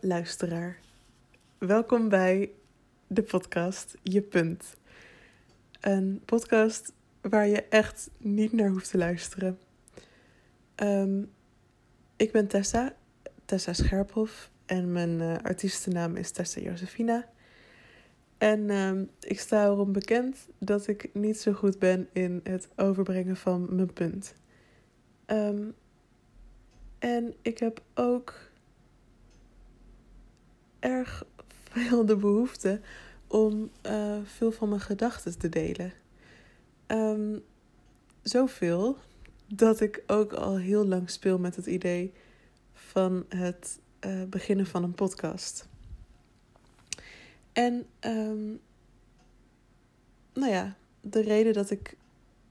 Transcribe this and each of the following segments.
Luisteraar, welkom bij de podcast Je Punt. Een podcast waar je echt niet naar hoeft te luisteren. Ehm, ik ben Tessa, Tessa Scherphoff en mijn uh, artiestennaam is Tessa Josefina. En ehm, ik sta erom bekend dat ik niet zo goed ben in het overbrengen van mijn punt. Ehm, en ik heb ook erg veel de behoefte om uh, veel van mijn gedachten te delen. Um, zoveel dat ik ook al heel lang speel met het idee van het uh, beginnen van een podcast. En um, nou ja, de reden dat ik,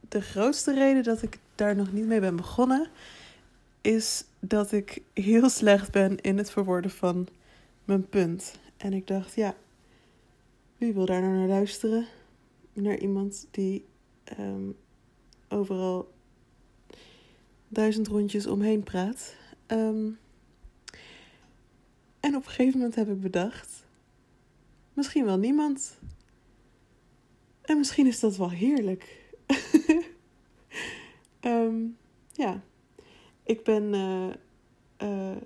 de grootste reden dat ik daar nog niet mee ben begonnen, is dat ik heel slecht ben in het verwoorden van mijn punt. En ik dacht, ja, wie wil daar nou naar luisteren? Naar iemand die um, overal duizend rondjes omheen praat. Um, en op een gegeven moment heb ik bedacht, misschien wel niemand. En misschien is dat wel heerlijk. um, ja, ik ben, uh, uh,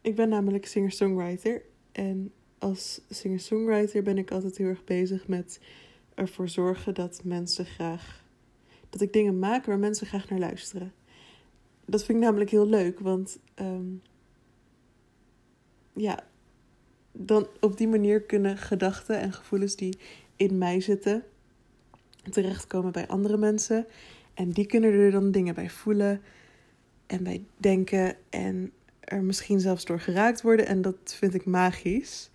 ik ben namelijk singer-songwriter. En als singer-songwriter ben ik altijd heel erg bezig met ervoor zorgen dat mensen graag. dat ik dingen maak waar mensen graag naar luisteren. Dat vind ik namelijk heel leuk, want. Um, ja, dan op die manier kunnen gedachten en gevoelens die in mij zitten terechtkomen bij andere mensen. En die kunnen er dan dingen bij voelen en bij denken en er misschien zelfs door geraakt worden. En dat vind ik magisch.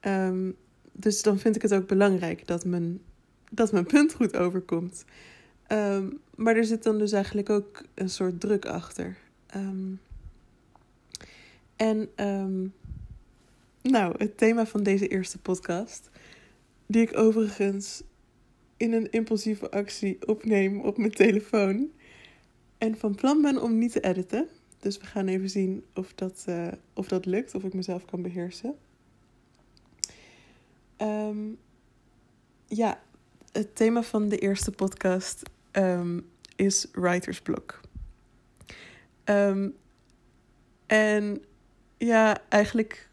Um, dus dan vind ik het ook belangrijk dat mijn, dat mijn punt goed overkomt. Um, maar er zit dan dus eigenlijk ook een soort druk achter. Um, en nou, het thema van deze eerste podcast, die ik overigens in een impulsieve actie opneem op mijn telefoon. En van plan ben om niet te editen. Dus we gaan even zien of dat, uh, of dat lukt, of ik mezelf kan beheersen. Um, ja, het thema van de eerste podcast um, is writersblok. Um, en ja, eigenlijk,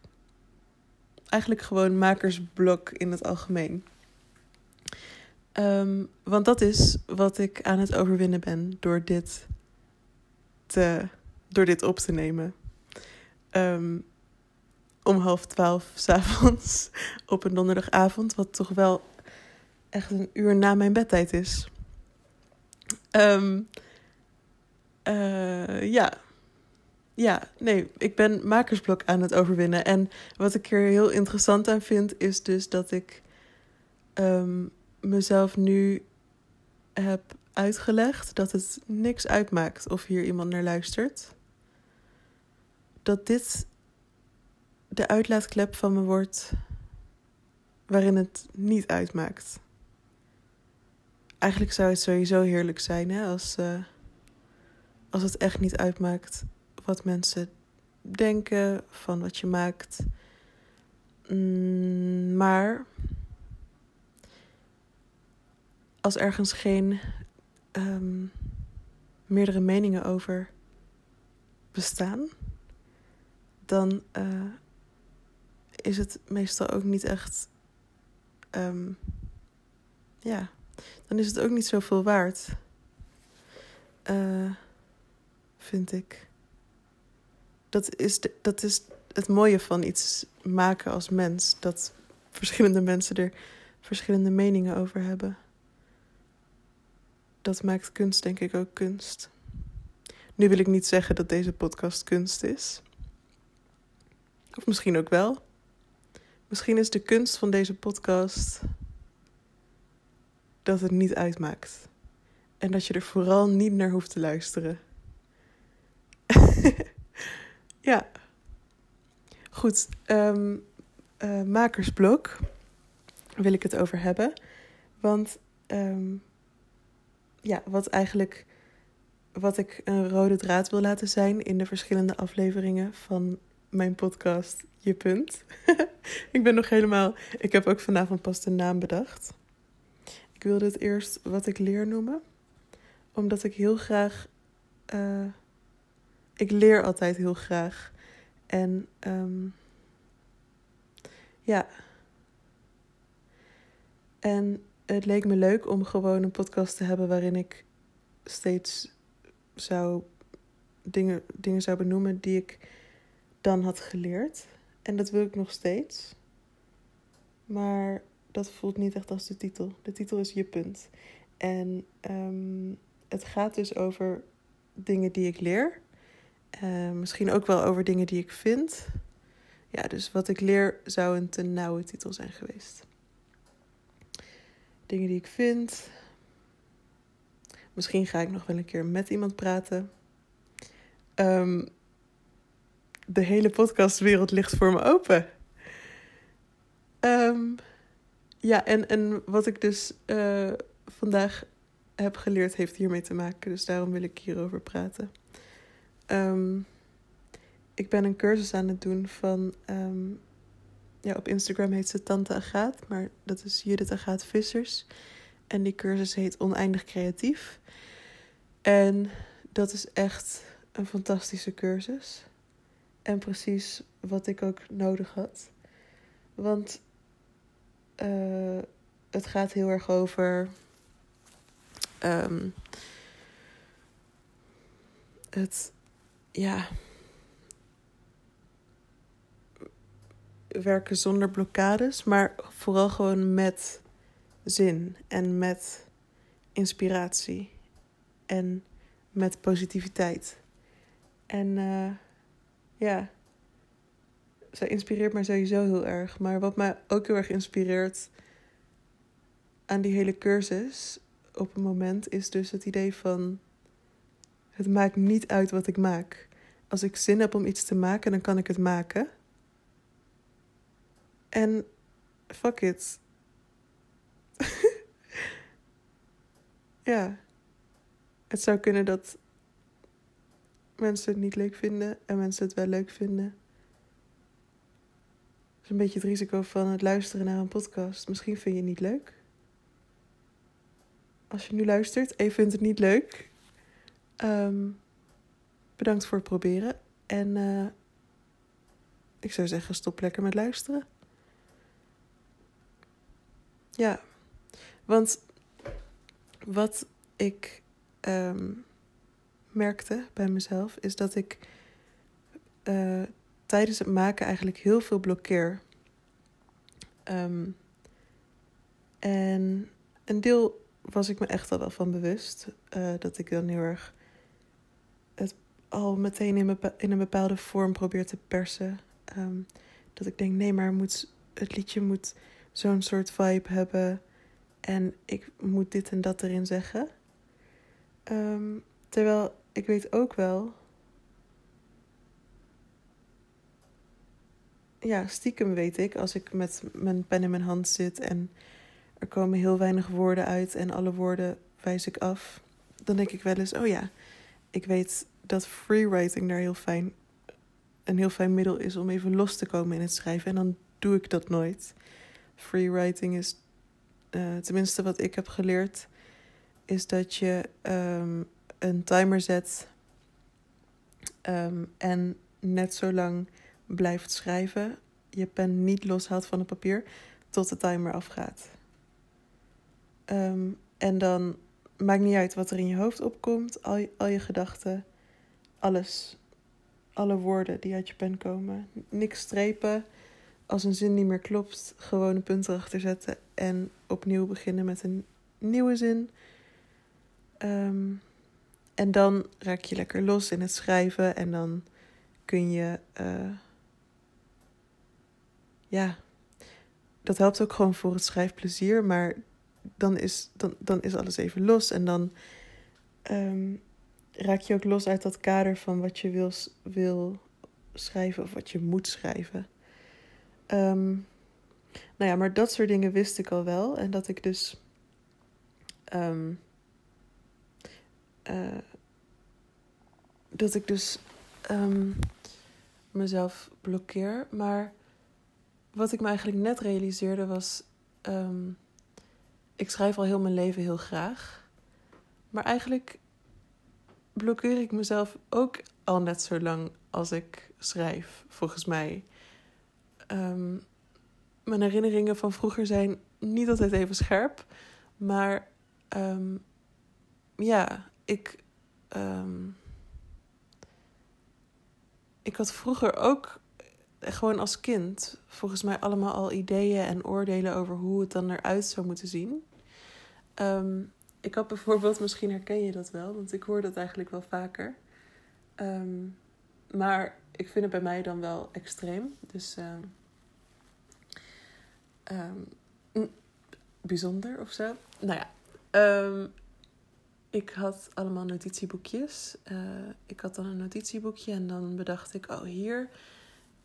eigenlijk gewoon makersblok in het algemeen. Want dat is wat ik aan het overwinnen ben door dit te door dit op te nemen. Um, om half twaalf s'avonds op een donderdagavond, wat toch wel echt een uur na mijn bedtijd is. Um, uh, ja. Ja, nee, ik ben makersblok aan het overwinnen. En wat ik er heel interessant aan vind, is dus dat ik um, mezelf nu heb uitgelegd dat het niks uitmaakt of hier iemand naar luistert dat dit de uitlaatklep van me wordt waarin het niet uitmaakt. Eigenlijk zou het sowieso heerlijk zijn hè, als, uh, als het echt niet uitmaakt wat mensen denken van wat je maakt. Mm, maar als ergens geen um, meerdere meningen over bestaan dan uh, is het meestal ook niet echt. Um, ja, dan is het ook niet zoveel waard. Uh, vind ik. Dat is, de, dat is het mooie van iets maken als mens. Dat verschillende mensen er verschillende meningen over hebben. Dat maakt kunst, denk ik, ook kunst. Nu wil ik niet zeggen dat deze podcast kunst is. Of misschien ook wel. Misschien is de kunst van deze podcast dat het niet uitmaakt. En dat je er vooral niet naar hoeft te luisteren. ja. Goed. Um, makersblok wil ik het over hebben. Want um, ja, wat eigenlijk wat ik een rode draad wil laten zijn in de verschillende afleveringen van mijn podcast Je Punt. ik ben nog helemaal. Ik heb ook vanavond pas de naam bedacht. Ik wilde het eerst wat ik leer noemen, omdat ik heel graag. Uh, ik leer altijd heel graag. En um, ja. En het leek me leuk om gewoon een podcast te hebben waarin ik steeds zou dingen, dingen zou benoemen die ik dan had geleerd. En dat wil ik nog steeds. Maar dat voelt niet echt als de titel. De titel is Je Punt. En um, het gaat dus over dingen die ik leer. Uh, misschien ook wel over dingen die ik vind. Ja, dus wat ik leer zou een te nauwe titel zijn geweest. Dingen die ik vind. Misschien ga ik nog wel een keer met iemand praten. Um, de hele podcastwereld ligt voor me open. Um, ja, en, en wat ik dus uh, vandaag heb geleerd heeft hiermee te maken. Dus daarom wil ik hierover praten. Um, ik ben een cursus aan het doen van... Um, ja, op Instagram heet ze Tante Agaat, maar dat is Judith Agaat Vissers. En die cursus heet Oneindig Creatief. En dat is echt een fantastische cursus. En precies wat ik ook nodig had. Want uh, het gaat heel erg over. Um, het. Ja. Werken zonder blokkades, maar vooral gewoon met zin en met inspiratie en met positiviteit. En uh, ja, zij inspireert mij sowieso heel erg. Maar wat mij ook heel erg inspireert aan die hele cursus op een moment is dus het idee van: het maakt niet uit wat ik maak. Als ik zin heb om iets te maken, dan kan ik het maken. En fuck it. ja. Het zou kunnen dat mensen het niet leuk vinden en mensen het wel leuk vinden. Dat is een beetje het risico van het luisteren naar een podcast. Misschien vind je het niet leuk. Als je nu luistert en je vindt het niet leuk, um, bedankt voor het proberen. En uh, ik zou zeggen, stop lekker met luisteren. Ja, want wat ik um, merkte bij mezelf, is dat ik uh, tijdens het maken eigenlijk heel veel blokkeer. Um, en een deel was ik me echt al wel van bewust. Uh, dat ik dan heel erg het al meteen in, in een bepaalde vorm probeer te persen. Um, dat ik denk, nee, maar moet, het liedje moet zo'n soort vibe hebben. En ik moet dit en dat erin zeggen. Um, terwijl ik weet ook wel. Ja, stiekem weet ik, als ik met mijn pen in mijn hand zit en er komen heel weinig woorden uit en alle woorden wijs ik af, dan denk ik wel eens: oh ja, ik weet dat freewriting daar heel fijn, een heel fijn middel is om even los te komen in het schrijven. En dan doe ik dat nooit. Freewriting is, uh, tenminste wat ik heb geleerd, is dat je um, een timer zet um, en net zo lang blijft schrijven, je pen niet loshaalt van het papier tot de timer afgaat. Um, en dan maakt niet uit wat er in je hoofd opkomt, al je, gedachten, alles, alle woorden die uit je pen komen. Niks strepen. Als een zin niet meer klopt, gewoon een punt erachter zetten en opnieuw beginnen met een nieuwe zin. Um, en dan raak je lekker los in het schrijven en dan kun je. Uh, ja, dat helpt ook gewoon voor het schrijfplezier, maar dan is, dan, dan is alles even los en dan um, raak je ook los uit dat kader van wat je wil, wil schrijven of wat je moet schrijven. Um, nou ja, maar dat soort dingen wist ik al wel en dat ik dus. Um, uh, dat ik dus um, mezelf blokkeer. Maar wat ik me eigenlijk net realiseerde was. ehm, ik schrijf al heel mijn leven heel graag. Maar eigenlijk blokkeer ik mezelf ook al net zo lang als ik schrijf, volgens mij. Ehm, mijn herinneringen van vroeger zijn niet altijd even scherp. Maar ehm, ja, ik. ehm, ik had vroeger ook gewoon als kind volgens mij allemaal al ideeën en oordelen over hoe het dan eruit zou moeten zien. Ehm, ik had bijvoorbeeld, misschien herken je dat wel, want ik hoor dat eigenlijk wel vaker. Ehm, maar ik vind het bij mij dan wel extreem. Dus bijzonder of zo. Nou ja, ik had allemaal notitieboekjes. Eh, ik had dan een notitieboekje en dan bedacht ik, oh hier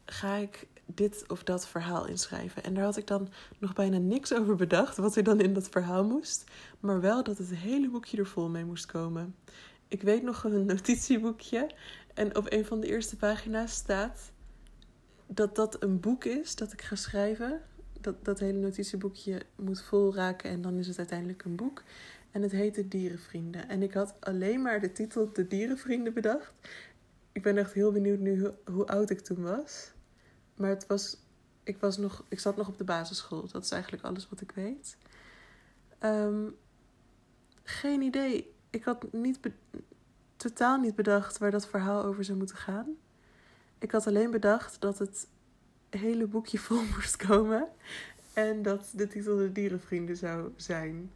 ga ik dit of dat verhaal inschrijven. En daar had ik dan nog bijna niks over bedacht wat er dan in dat verhaal moest. Maar wel dat het hele boekje er vol mee moest komen. Ik weet nog een notitieboekje en op een van de eerste pagina's staat dat dat een boek is dat ik ga schrijven. Dat, dat hele notitieboekje moet vol raken en dan is het uiteindelijk een boek. En het heette Dierenvrienden. En ik had alleen maar de titel De Dierenvrienden bedacht. Ik ben echt heel benieuwd nu hoe, oud ik toen was. Maar het was, ik, was nog, ik zat nog op de basisschool. Dat is eigenlijk alles wat ik weet. Ehm, geen idee. Ik had niet totaal niet bedacht waar dat verhaal over zou moeten gaan. Ik had alleen bedacht dat het hele boekje vol moest komen. En dat de titel De Dierenvrienden zou zijn.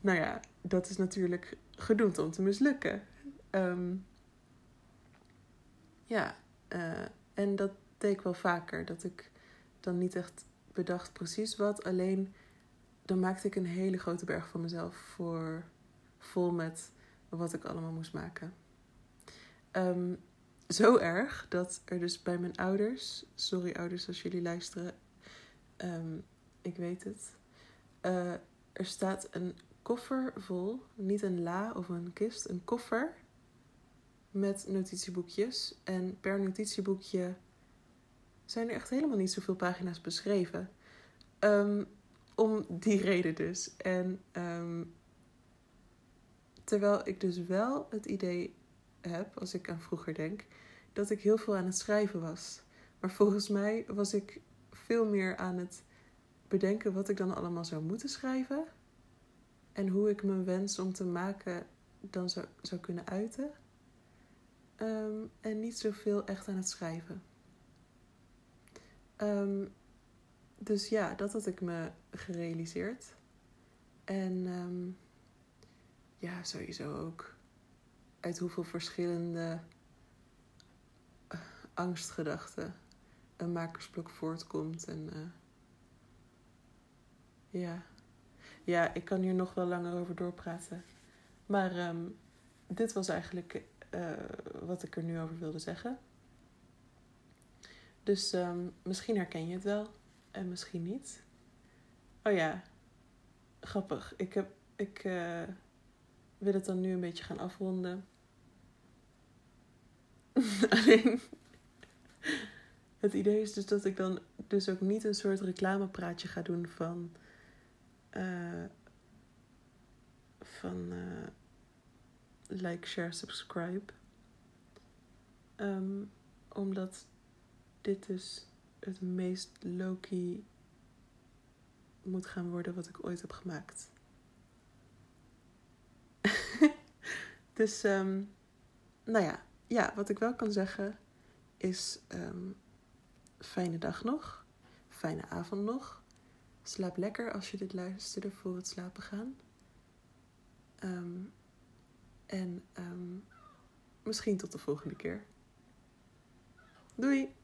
Nou ja, dat is natuurlijk gedoemd om te mislukken. Ehm, ja, eh, en dat deed ik wel vaker. Dat ik dan niet echt bedacht precies wat. Alleen dan maakte ik een hele grote berg van mezelf voor vol met wat ik allemaal moest maken. Ehm, zo erg dat er dus bij mijn ouders, sorry ouders als jullie luisteren, ehm, ik weet het. eh, er staat een koffer vol, niet een la of een kist, een koffer met notitieboekjes. En per notitieboekje zijn er echt helemaal niet zoveel pagina's beschreven. Ehm, om die reden dus. En ehm, terwijl ik dus wel het idee heb, als ik aan vroeger denk, dat ik heel veel aan het schrijven was. Maar volgens mij was ik veel meer aan het bedenken wat ik dan allemaal zou moeten schrijven. En hoe ik mijn wens om te maken dan zou, zou kunnen uiten. Ehm, en niet zoveel echt aan het schrijven. Ehm, dus ja, dat had ik me gerealiseerd. En ehm, ja, sowieso ook uit hoeveel verschillende eh, angstgedachten een makersblok voortkomt. En eh, ja. Ja, ik kan hier nog wel langer over doorpraten. Maar ehm, dit was eigenlijk eh, wat ik er nu over wilde zeggen. Dus ehm, misschien herken je het wel en misschien niet. Oh ja, grappig. Ik, heb, ik eh, wil het dan nu een beetje gaan afronden. Alleen, het idee is dus dat ik dan dus ook niet een soort reclamepraatje ga doen van... eh, van eh, like, share, subscribe. Ehm, omdat dit dus het meest low-key moet gaan worden wat ik ooit heb gemaakt. dus, ehm, nou ja, ja, wat ik wel kan zeggen is ehm, fijne dag nog, fijne avond nog. Slaap lekker als je dit luisterde voor het slapen gaan. Ehm, en ehm, misschien tot de volgende keer. Doei!